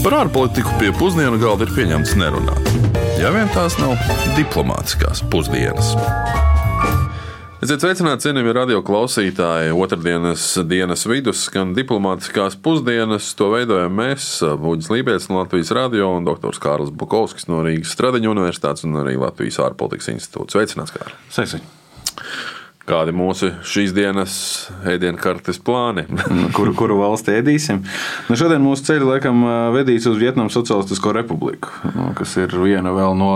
Par ārpolitiku pie pusdienu galda ir pieņemts nerunāt. Ja vien tās nav diplomātiskās pusdienas. Esiet sveicināti, cienījamie radio klausītāji. Otradienas dienas vidus skan diplomātiskās pusdienas. To veidojam mēs, Buļbuļs Lībijams no Latvijas radio un dr. Kārls Bukovskis no Rīgas Stradiņu universitātes un arī Latvijas ārpolitikas institūts. Sveicināts, Kārl! Sveiki! Kādi mūsu šīs dienas ēdienkartes plāni? kuru, kuru valsti ēdīsim? Nu, šodien mūsu ceļš laikam vedīs uz Vietnamas Socialistisko republiku, kas ir viena no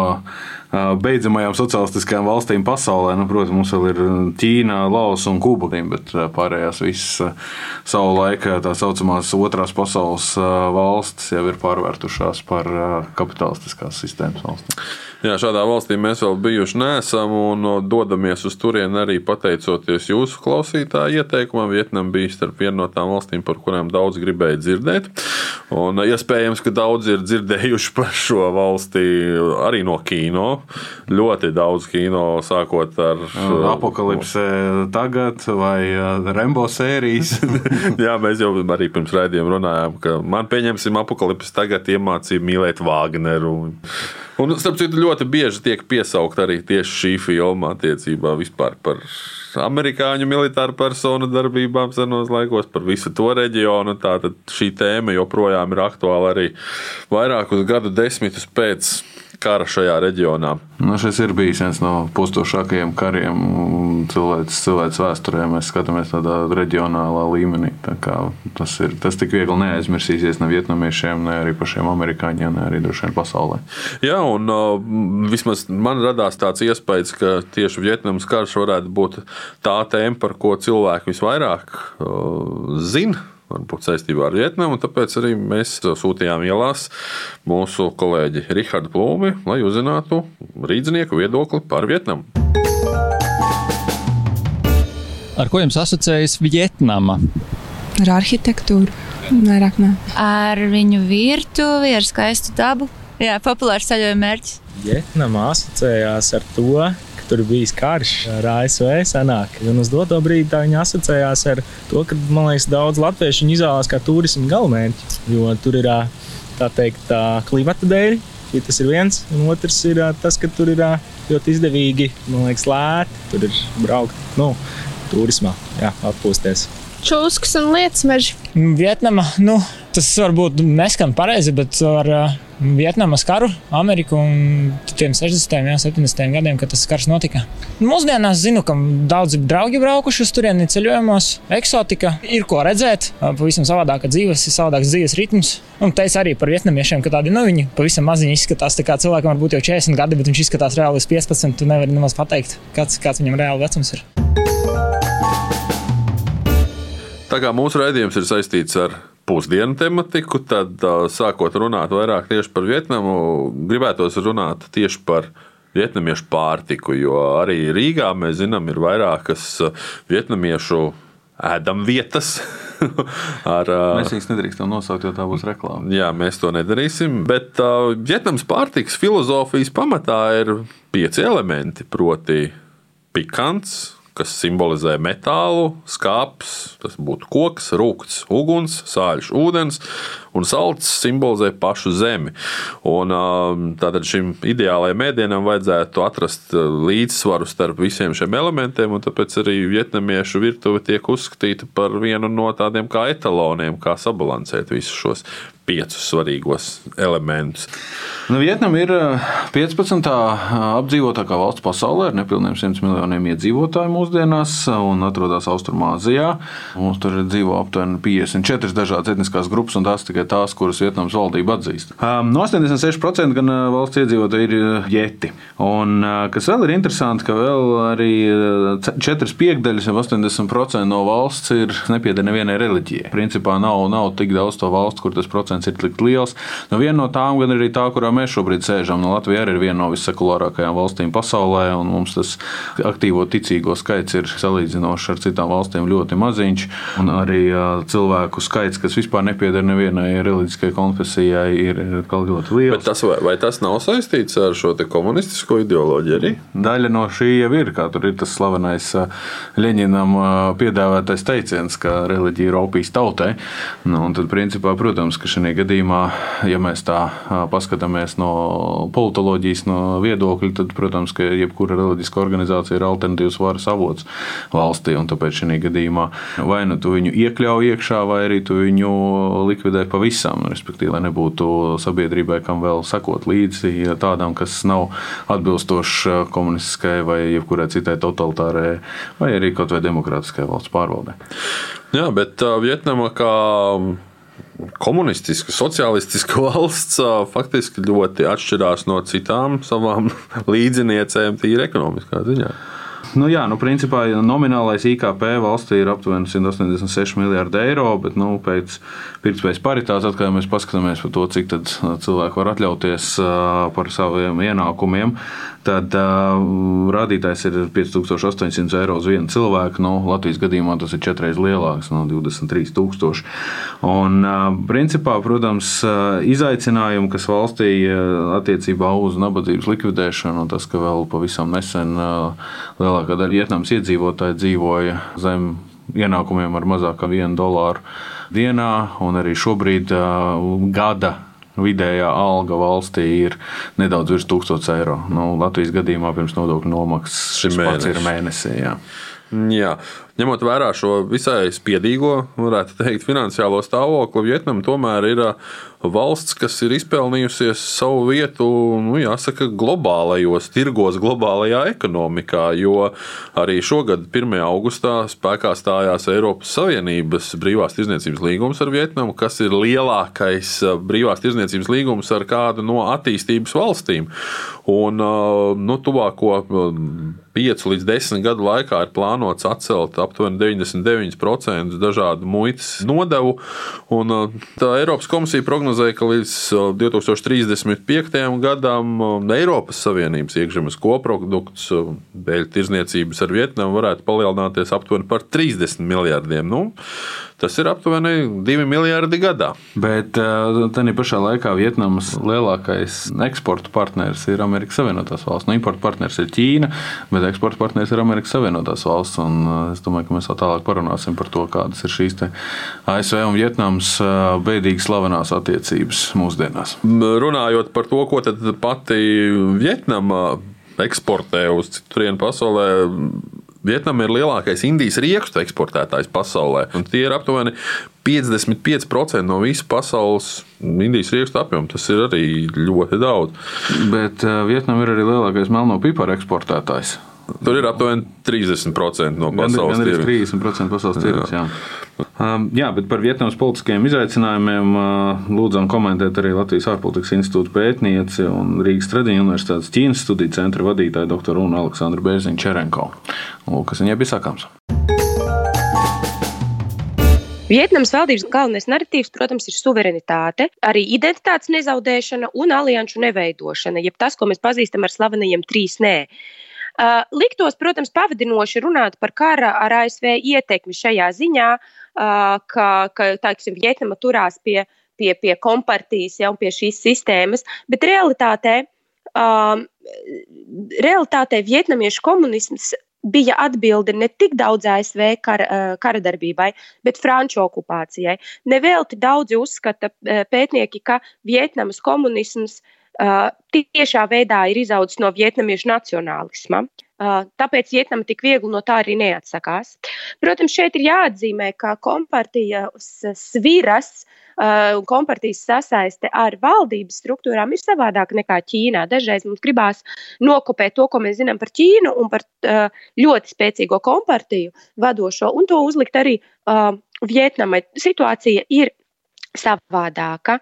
beidzamajām sociālistiskajām valstīm pasaulē. Nu, protams, mums vēl ir Ķīna, Laos un Kuba, bet pārējās visas savu laiku tā saucamās otrās pasaules valstis jau ir pārvērtušās par kapitalistiskās sistēmas valstīm. Jā, šādā valstī mēs vēl bijuši nesam un dodamies uz turieni arī pateicoties jūsu klausītāju ieteikumam. Vietnam bija starp vienu no tām valstīm, par kurām daudz gribēja dzirdēt. Un iespējams, ka daudz ir dzirdējuši par šo valsti arī no kino. Ļoti daudz kino, sākot ar Apokalipse tagad vai Rembo sērijas. Jā, mēs jau arī pirms raidījuma runājām, ka man pieņemsim apokalipsi tagad iemācīja mīlēt Vāgneru. Un, starp citu, ļoti bieži tiek piesaukt arī tieši šī filma attiecībā vispār par amerikāņu militāru personu darbībām senos laikos, par visu to reģionu. Tātad šī tēma joprojām ir aktuāla arī vairākus gadu desmitus pēc kara šajā reģionā. Nu, šis ir bijis viens no postošākajiem kariem cilvēces, cilvēces vēsturē. Mēs skatāmies tādā reģionālā līmenī. Tā tas ir tas tik viegli neaizmirsīsies ne vietnamiešiem, ne arī pašiem amerikāņiem, ne arī droši vien pasaulē. Jā, un uh, vismaz man radās tāds iespējas, ka tieši Vietnamas karš varētu būt tā tēma, par ko cilvēki visvairāk uh, zina varbūt saistībā ar Vietnamu. Tāpēc arī mēs sūtījām ielās mūsu kolēģi Rihardu Plūmi, lai uzzinātu rīznieku viedokli par Vietnamu. Ar ko jums asociējas Vietnama? Ar arhitektūru, vairāk ne. Ar viņu virtuvi, ar skaistu dabu. Jā, populārs ceļojuma mērķis. Vietnama asociējās ar to, tur bijis karš ar ASV senāk. Un uz doto brīdi tā viņa asociējās ar to, ka man liekas, daudz latviešu izvēlās kā turismu galvenmērķi. Jo tur ir tā teikt, tā klimata dēļ. Tas ir viens, un otrs ir tas, ka tur ir ļoti izdevīgi, man liekas, lēti. Tur ir braukt nu, turismā, jā, atpūsties. Čūskas un lietas meža. Vietnama, nu, tas varbūt neskan pareizi, bet ar uh, Vietnamas karu, Ameriku un tiem 60. un 70. gadiem, kad tas karš notika. Mūsdienās zinu, ka daudzi draugi braukuši uz turieni ceļojumos, eksotika, ir ko redzēt, pavisam savādāka dzīves, savādāks dzīves ritms. Un teicu arī par vietnamiešiem, ka tādi nu, viņi pavisam maziņi izskatās. Tā kā cilvēkam varbūt jau 40 gadi, bet viņš izskatās reāli uz 15. Tu nevari nemaz pateikt, kāds, kāds viņam reāli vecums ir. Tā kā mūsu raidījums ir saistīts ar pusdienu tematiku, tad sākot runāt vairāk tieši par Vietnamu, gribētos runāt tieši par vietnamiešu pārtiku, jo arī Rīgā mēs zinām, ir vairākas vietnamiešu ēdamvietas. ar, mēs viņus nedrīkstam nosaukt, jo tā būs reklāma. Jā, mēs to nedarīsim. Bet uh, Vietnams pārtiks filozofijas pamatā ir pieci elementi, proti, pikants, kas simbolizē metālu, skāps, tas būtu koks, rūkts, uguns, sāļš, ūdens, un salds simbolizē pašu zemi. Un, tātad šim ideālajam mēdienam vajadzētu atrast līdzsvaru starp visiem šiem elementiem, un tāpēc arī vietnamiešu virtuve tiek uzskatīta par vienu no tādiem kā etaloniem, kā sabalansēt visus šos piecus svarīgos elementus. Nu, Vietnama ir 15. apdzīvotākā valsts pasaulē ar nepilniem 100 miljoniem iedzīvotāju mūsdienās un atrodas Austrumāzijā. Mums tur dzīvo aptuveni 54 dažādas etniskās grupas, un tās tikai tās, kuras Vietnamas valdība atzīst. No 86% gan valsts iedzīvotāji ir jeti. Un, kas vēl ir interesanti, ka vēl arī 4 piekdaļas, jau 80% no valsts ir nepieder nevienai reliģijai. Principā nav, nav tik daudz to valstu, kur tas procents ir tik liels. Nu, viena no tām, gan arī tā, kurā mēs šobrīd sēžam, no Latvija arī ir viena no vissekulārākajām valstīm pasaulē, un mums tas aktīvo ticīgo skaits ir salīdzinoši ar citām valstīm ļoti maziņš. Un arī cilvēku skaits, kas vispār nepieder nevienai vienai reliģiskajai konfesijai ir kaut ļoti liels. Bet tas, vai, vai tas nav saistīts ar šo komunistisko ideoloģiju arī? Daļa no šī jau ir, tur ir tas slavenais Leņķinam piedāvātais teiciens, ka reliģija ir opijas tautai. Nu, tad, principā, protams, ka šajā gadījumā, ja mēs tā paskatāmies no politoloģijas no viedokļa, tad, protams, ka jebkura reliģiska organizācija ir alternatīvs varas avots valstī. Tāpēc šajā gadījumā vai nu tu viņu iekļauj iekšā, vai arī tu viņu likvidē pavisam. Respektīvi, lai nebūtu sabiedrībai, kam vēl sekot līdzi tādām, kas nav atbilstošas komunistiskai vai jebkurai citai totalitārai, vai arī kaut vai demokrātiskai valsts pārvaldē. Jā, bet uh, Vietnama kā komunistiska, sociālistiska valsts faktiski ļoti atšķirās no citām savām līdziniecēm, tīri ekonomiskā ziņā. Nu, jā, nu, principā nominālais IKP valstī ir aptuveni 186 miljardi eiro, bet nu, pēc pirktspējas paritātes, atkal, mēs paskatāmies par to, cik cilvēki var atļauties par saviem ienākumiem, tad uh, rādītājs ir 5800 eiro uz vienu cilvēku. Nu, Latvijas gadījumā tas ir četras lielāks, no 23,000. Un, uh, principā, protams, izaicinājumi, kas valstī attiecībā uz nabadzības likvidēšanu, un tas, ka vēl pavisam nesen uh, lielākā daļa Vietnamas iedzīvotāji dzīvoja zem ienākumiem ar mazāk kā vienu dolāru dienā, un arī šobrīd uh, gada vidējā alga valstī ir nedaudz virs 1000 eiro. Nu, Latvijas gadījumā pirms nodokļu nomaksas šis pats ir mēnesī. Jā. Jā. Ņemot vērā šo visai spiedīgo, varētu teikt, finansiālo stāvokli, Vietnama tomēr ir valsts, kas ir izpelnījusies savu vietu, nu, jāsaka, globālajos tirgos, globālajā ekonomikā. Jo arī šogad, 1. augustā, spēkā stājās Eiropas Savienības brīvās tirdzniecības līgums ar Vietnamu, kas ir lielākais brīvās tirdzniecības līgums ar kādu no attīstības valstīm. Un nu, tuvāko 5 līdz 10 gadu laikā ir plānots atcelt aptuveni 99% dažādu muitas nodevu. Un, tā Eiropas komisija prognozēja, ka līdz 2035. gadam Eiropas Savienības iekšzemes koprodukts dēļ tirzniecības ar Vietnamu varētu palielināties aptuveni par 30 miljardiem. Nu, Tas ir aptuveni 2 miljardi gadā. Bet tā pašā laikā Vietnamas lielākais eksporta partneris ir Amerikas Savienotās valsts. Nu, importa partneris ir Ķīna, bet eksporta partneris ir Amerikas Savienotās valsts. Un es domāju, ka mēs vēl tālāk parunāsim par to, kādas ir šīs ASV un Vietnamas bēdīgi slavenās attiecības mūsdienās. Runājot par to, ko pati Vietnama eksportē uz citurienu pasaulē Vietnama ir lielākais Indijas riekstu eksportētājs pasaulē. Tie ir aptuveni 55% no visas pasaules Indijas riekstu apjoma. Tas ir arī ļoti daudz. Bet uh, Vietnama ir arī lielākais melno piparu eksportētājs. Tur ir aptuveni 30% no pasaules tirgus. 30% pasaules tirgus. Jā. Um, jā, bet par Vietnamas politiskajiem izaicinājumiem uh, lūdzam komentēt arī Latvijas ārpolitikas institūta pētnieci un Rīgas Tradiņu universitātes Ķīnas studiju centra vadītāja dr. Una Aleksandra Bērziņa Čerenko. Lūk, kas viņai bija sakāms. Vietnamas valdības galvenais narratīvs, protams, ir suverenitāte, arī identitātes nezaudēšana un alianšu neveidošana, jeb tas, ko mēs pazīstam ar slavenajiem trīs nē. Uh, liktos, protams, pavadinoši runāt par kara ar ASV ietekmi šajā ziņā, uh, ka, ka teiksim, Vietnama turās pie, pie, pie kompartijas jau pie šīs sistēmas, bet realitātē, uh, realitātē vietnamiešu komunisms bija atbilde ne tik daudz ASV kara, kara darbībai, bet franču okupācijai. Nevelti daudzi uzskata pētnieki, ka Vietnamas komunisms uh, tiešā veidā ir izaudzis no vietnamiešu nacionālisma. Tāpēc Vietnama tik viegli no tā arī neatsakās. Protams, šeit ir jāatzīmē, ka kompartijas sviras un kompartijas sasaiste ar valdības struktūrām ir savādāka nekā Ķīnā. Dažreiz mums gribās nokopēt to, ko mēs zinām par Ķīnu un par ļoti spēcīgo kompartiju vadošo, un to uzlikt arī Vietnamai. Situācija ir savādāka.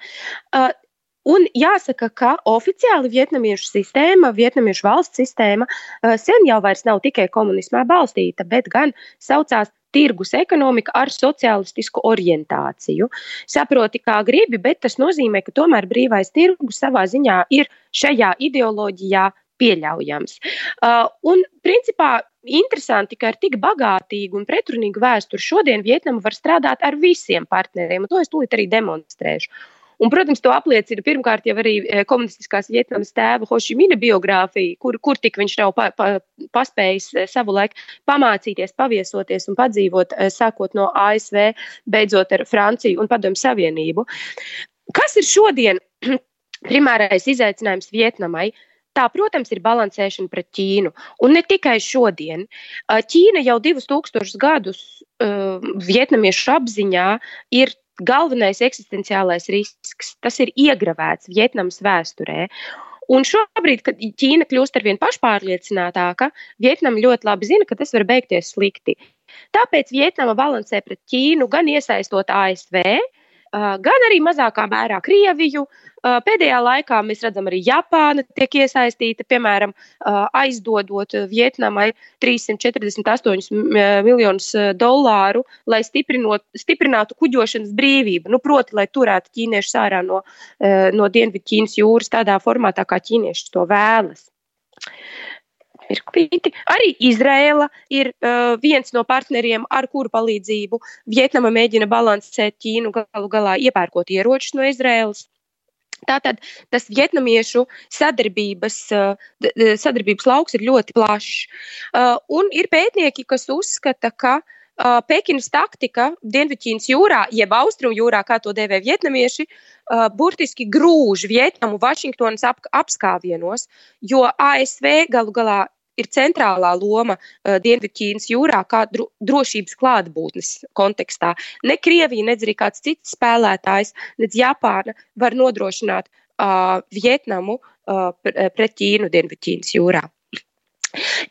Un jāsaka, ka oficiāli vietnamiešu sistēma, vietnamiešu valsts sistēma eh, sen jau nav tikai komunismā balstīta, bet gan saucās tirgus ekonomika ar sociālistisku orientāciju. Saproti, kā gribi, bet tas nozīmē, ka tomēr brīvais tirgus savā ziņā ir šajā ideoloģijā pieļaujams. Uh, un, principā, interesanti, ka ar tik bagātīgu un pretrunīgu vēsturi šodien Vietnama var strādāt ar visiem partneriem, un to es tūlīt arī demonstrēšu. Un, protams, to apliecina pirmkārt jau arī e, komunistiskās Vietnamas tēva Hošimina biogrāfija, kur, kur tik viņš nav pa, pa, paspējis e, savu laiku pamācīties, paviesoties un padzīvot, e, sākot no ASV, beidzot ar Franciju un Padomu Savienību. Kas ir šodien primārais izaicinājums Vietnamai? Tā, protams, ir balansēšana pret Ķīnu. Un ne tikai šodien. Ķīna jau divus tūkstošus gadus uh, vietnamiešu apziņā ir galvenais eksistenciālais risks. Tas ir iegravēts Vietnamas vēsturē. Un šobrīd, kad Ķīna kļūst ar vien pašpārliecinātāka, Vietnama ļoti labi zina, ka tas var beigties slikti. Tāpēc Vietnama balansē pret Ķīnu, gan iesaistot ASV, gan arī mazākā mērā Krieviju. Pēdējā laikā mēs redzam, arī Japāna tiek iesaistīta, piemēram, aizdodot Vietnamai 348 miljonus dolāru, lai stiprinātu kuģošanas brīvību. Nu, proti, lai turētu ķīniešus ārā no, no Dienvidķīnas jūras tādā formātā, kā ķīnieši to vēlas mirklīti. Arī Izraela ir uh, viens no partneriem, ar kuru palīdzību Vietnama mēģina balansēt Ķīnu, galu galā iepērkot ieročus no Izraēlas. Tātad tas vietnamiešu sadarbības, uh, sadarbības lauks ir ļoti plašs. Uh, un ir pētnieki, kas uzskata, ka Pekinas taktika Dienvidķīnas jūrā, jeb Austrumu jūrā, kā to dēvē vietnamieši, burtiski grūž Vietnamu Vašingtonas ap, apskāvienos, jo ASV galu galā ir centrālā loma uh, Dienvidķīnas jūrā, kā dro, drošības klātbūtnes kontekstā. Ne Krievija, ne arī kāds cits spēlētājs, ne Japāna var nodrošināt uh, Vietnamu uh, pret Ķīnu Dienvidķīnas jūrā.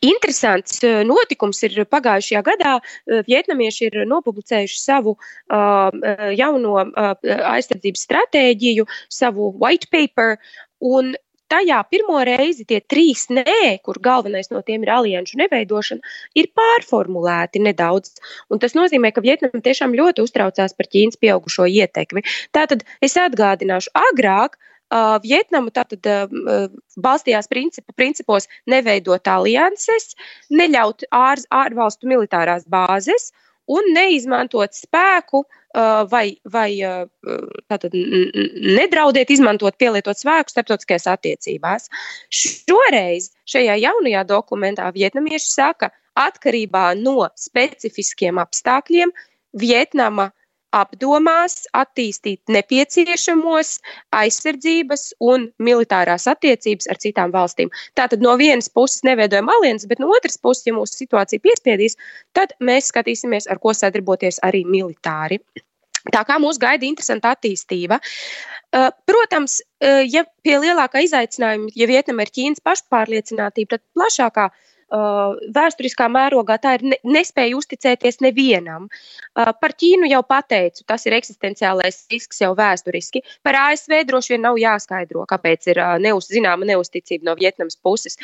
Interesants eh, notikums ir pagājušajā gadā. Eh, vietnamieši ir nopublicējuši savu uh, jauno uh, aizsardzības stratēģiju, savu white paper. Un tajā pirmo reizi tie trīs nē, kur galvenais no tiem ir alianšu neveidošana, ir pārformulēti nedaudz. Un tas nozīmē, ka Vietnama tiešām ļoti uztraucās par Ķīnas pieaugušo ietekmi. Tātad es atgādināšu, agrāk uh, Vietnama tātad uh, balstījās principu, principos neveidot alianses, neļaut ār, ārvalstu militārās bāzes un neizmantot spēku uh, vai, vai tātad, nedraudiet izmantot, pielietot spēku starptautiskajās attiecībās. Šoreiz šajā jaunajā dokumentā vietnamieši saka, atkarībā no specifiskiem apstākļiem Vietnama uh, apdomās attīstīt nepieciešamos aizsardzības un militārās attiecības ar citām valstīm. Tātad no vienas puses neveidojam alianses, bet no otras puses, ja mūsu situācija piespiedīs, tad mēs skatīsimies, ar ko sadarboties arī militāri. Tā kā mūs gaida interesanta attīstība. Uh, protams, uh, ja pie lielākā izaicinājuma, ja Vietnama ir Ķīnas pašpārliecinātība, tad plašākā uh, vēsturiskā mērogā tā ir ne, nespēja uzticēties nevienam. Uh, par Ķīnu jau pateicu, tas ir eksistenciālais risks jau vēsturiski. Par ASV droši vien nav jāskaidro, kāpēc ir uh, neuz, zināma neusticība no Vietnamas puses.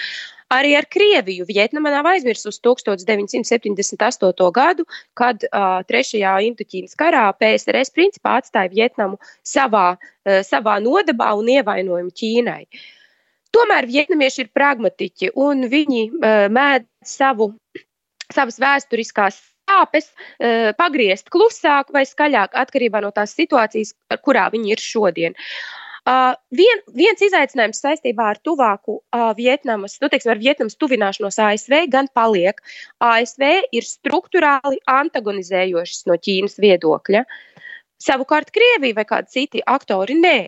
Arī ar Krieviju Vietnama nav aizmirsusi 1978. gadu, kad uh, Trešajā Indoķīnas karā PSRS principā atstāja Vietnamu savā, uh, savā nodabā un ievainojumu Ķīnai. Uh, Tomēr vietnamieši ir pragmatiķi un viņi uh, mēdz savu, savas vēsturiskās sāpes uh, pagriezt klusāk vai skaļāk atkarībā no tās situācijas, kurā viņi ir šodien. Uh, vien, viens izaicinājums saistībā ar tuvāku uh, Vietnamas, nu, teiksim, ar Vietnamas tuvināšanos ASV gan paliek. ASV ir struktūrāli antagonizējošas no Ķīnas viedokļa. Savukārt Krievija vai kādi citi aktori nē.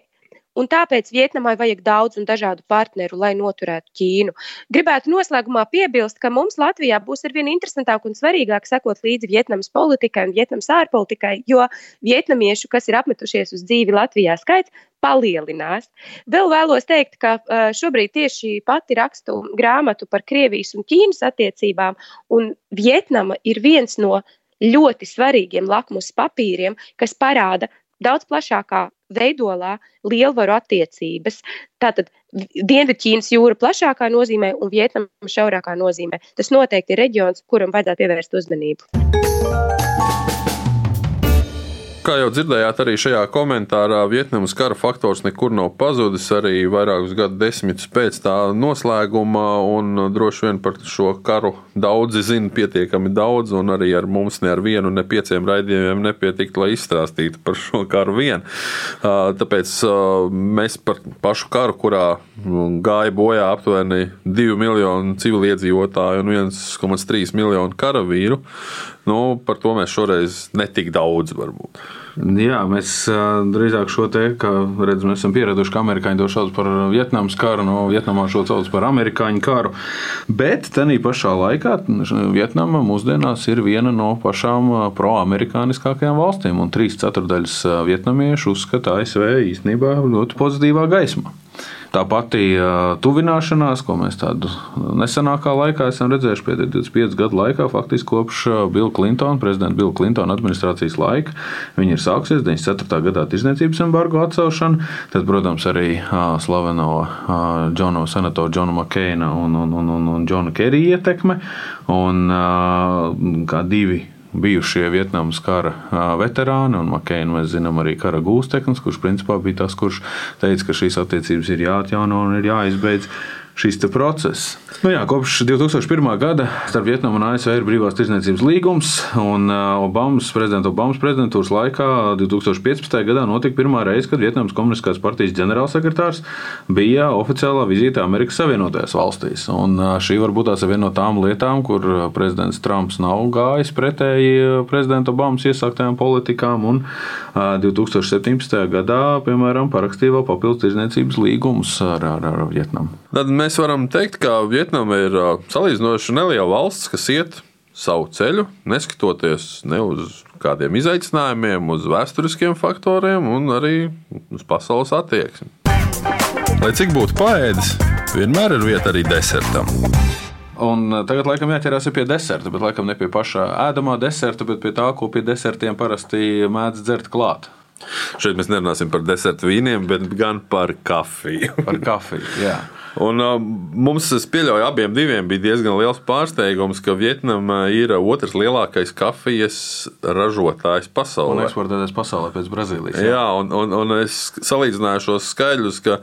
Un tāpēc Vietnamai vajag daudz un dažādu partneru, lai noturētu Ķīnu. Gribētu noslēgumā piebilst, ka mums Latvijā būs arvien interesantāk un svarīgāk sekot līdzi Vietnamas politikai un Vietnamas ārpolitikai, jo vietnamiešu, kas ir apmetušies uz dzīvi Latvijā, skaits palielinās. Vēl vēlos teikt, ka šobrīd tieši pati rakstu grāmatu par Krievijas un Ķīnas attiecībām, un Vietnama ir viens no ļoti svarīgiem lakmus papīriem, kas parāda daudz plašākā veidolā lielvaru attiecības. Tātad Dienvidķīnas jūra plašākā nozīmē un Vietnama šaurākā nozīmē. Tas noteikti ir reģions, kuram vajadzētu pievērst uzmanību. Kā jau dzirdējāt, arī šajā komentārā Vietnamas kara faktors nekur nav pazudis. Arī vairākus gadu desmitus pēc tā noslēguma, un droši vien par šo karu daudzi zina pietiekami daudz, un arī ar mums ne ar vienu, ne pieciem raidījumiem nepietiktu, lai izstāstītu par šo karu vien. Tāpēc mēs par pašu karu, kurā gāja bojā aptuveni 2 miljoni civiliedzīvotāju un 1,3 miljonu karavīru, nu, par to mēs šoreiz netik daudz varbūt. Jā, mēs drīzāk šo te, ka redz, mēs esam pieraduši, ka amerikāņi to sauc par Vietnamas karu, no Vietnamā šo sauc par amerikāņu karu. Bet tādā pašā laikā Vietnama mūsdienās ir viena no pašām pro-amerikāniskākajām valstīm, un trīs ceturdaļas vietnamiešu uzskata ASV īstenībā ļoti pozitīvā gaismā. Tā pati tuvināšanās, ko mēs tādu nesenākā laikā esam redzējuši, pēdējo 25 gadu laikā, faktiski kopš Bila Klintona, prezidenta Bila Klintona administrācijas laika, viņi ir sākusies 94. gadā tirzniecības embargo atcelšana, tad, protams, arī slaveno Džonu senatoru Džonu Makeina un, un, un, un, un Džonu Kerija ietekme, un kā divi bijušie Vietnamas kara veterāni, un Makēnu mēs zinām arī kara gūsteknis, kurš principā bija tas, kurš teica, ka šīs attiecības ir jāatjauno un ir jāizbeidz šis process. Nu jā, kopš 2001. gada starp Vietnamu un ASV ir brīvās tirdzniecības līgums, un Obamas, prezidenta Obamas prezidentūras laikā 2015. gadā notika pirmā reize, kad Vietnamas Komunistiskās partijas ģenerālsekretārs bija oficiālā vizīte Amerikas Savienotajās valstīs. Un šī varbūt tās ir viena no tām lietām, kur prezidents Trumps nav gājis pretēji prezidenta Obamas iesāktajām politikām, un 2017. gadā, piemēram, parakstīja vēl papildus tirdzniecības līgumus ar, ar, ar Vietnamu. Tad mēs varam teikt, ka Vietnama ir salīdzinoši neliela valsts, kas iet savu ceļu, neskatoties ne uz kādiem izaicinājumiem, uz vēsturiskiem faktoriem un arī uz pasaules attieksmi. Lai cik būtu paēdis, vienmēr ir vieta arī desertam. Un tagad, laikam, jāķerās pie deserta, bet laikam ne pie pašā ēdamā deserta, bet pie tā, ko pie desertiem parasti mēdz dzert klāt. Šeit mēs nerunāsim par desertu vīniem, bet gan par kafiju. par kafiju, jā. Un, uh, mums, es pieļauju, abiem bija diezgan liels pārsteigums, ka Vietnama ir otrs lielākais kafijas ražotājs pasaulē. Un eksportētājs pasaulē pēc Brazīlijas. Jā, jā un, un, un es salīdzināju šos skaļus, ka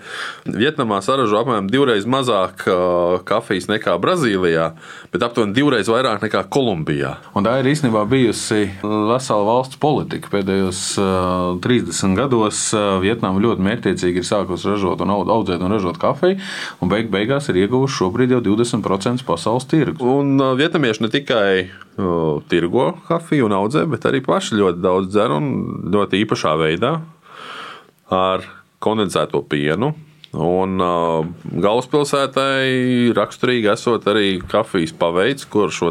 Vietnamā saražo apmēram divreiz mazāk uh, kafijas nekā Brazīlijā, bet aptuveni divreiz vairāk nekā Kolumbijā. Un tā ir īstenībā bijusi vesela valsts politika. Pēdējos uh, 30 gados uh, Vietnama ļoti mērķiecīgi ir sākusi ražot un audzēt un ražot kafiju un beig beigās ir ieguvuši šobrīd jau 20% pasaules tirgus. Un vietnamieši ne tikai uh, tirgo kafiju un audzē, bet arī paši ļoti daudz dzer un ļoti īpašā veidā ar kondensēto pienu. Un uh, galvaspilsētai raksturīgi esot arī kafijas paveids, kur šo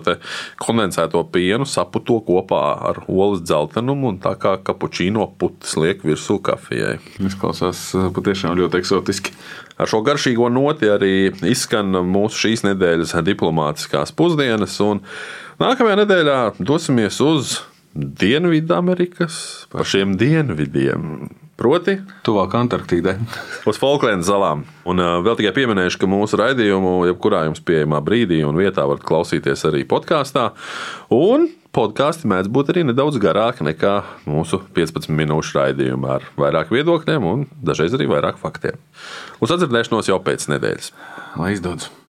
kondensēto pienu saputo kopā ar olas dzeltenumu un tā kā kapučīno putas liek virsū kafijai. Izklausās uh, patiešām ļoti eksotiski. Ar šo garšīgo noti arī izskan mūsu šīs nedēļas diplomātiskās pusdienas. Nākamajā nedēļā dosimies uz Dienvidamerikas pašiem dienvidiem. Proti, tuvāk Antarktīdai. uz Falklandas salām. Un uh, vēl tikai pieminēšu, ka mūsu raidījumu, jebkurā jums pieejamā brīdī un vietā, varat klausīties arī podkāstā. Un podkāsti mēdz būt arī nedaudz garāki nekā mūsu 15 minūšu raidījumā ar vairāk viedokļiem un dažreiz arī vairāk faktiem. Uz atdzirdēšanos jau pēc nedēļas. Lai izdodas!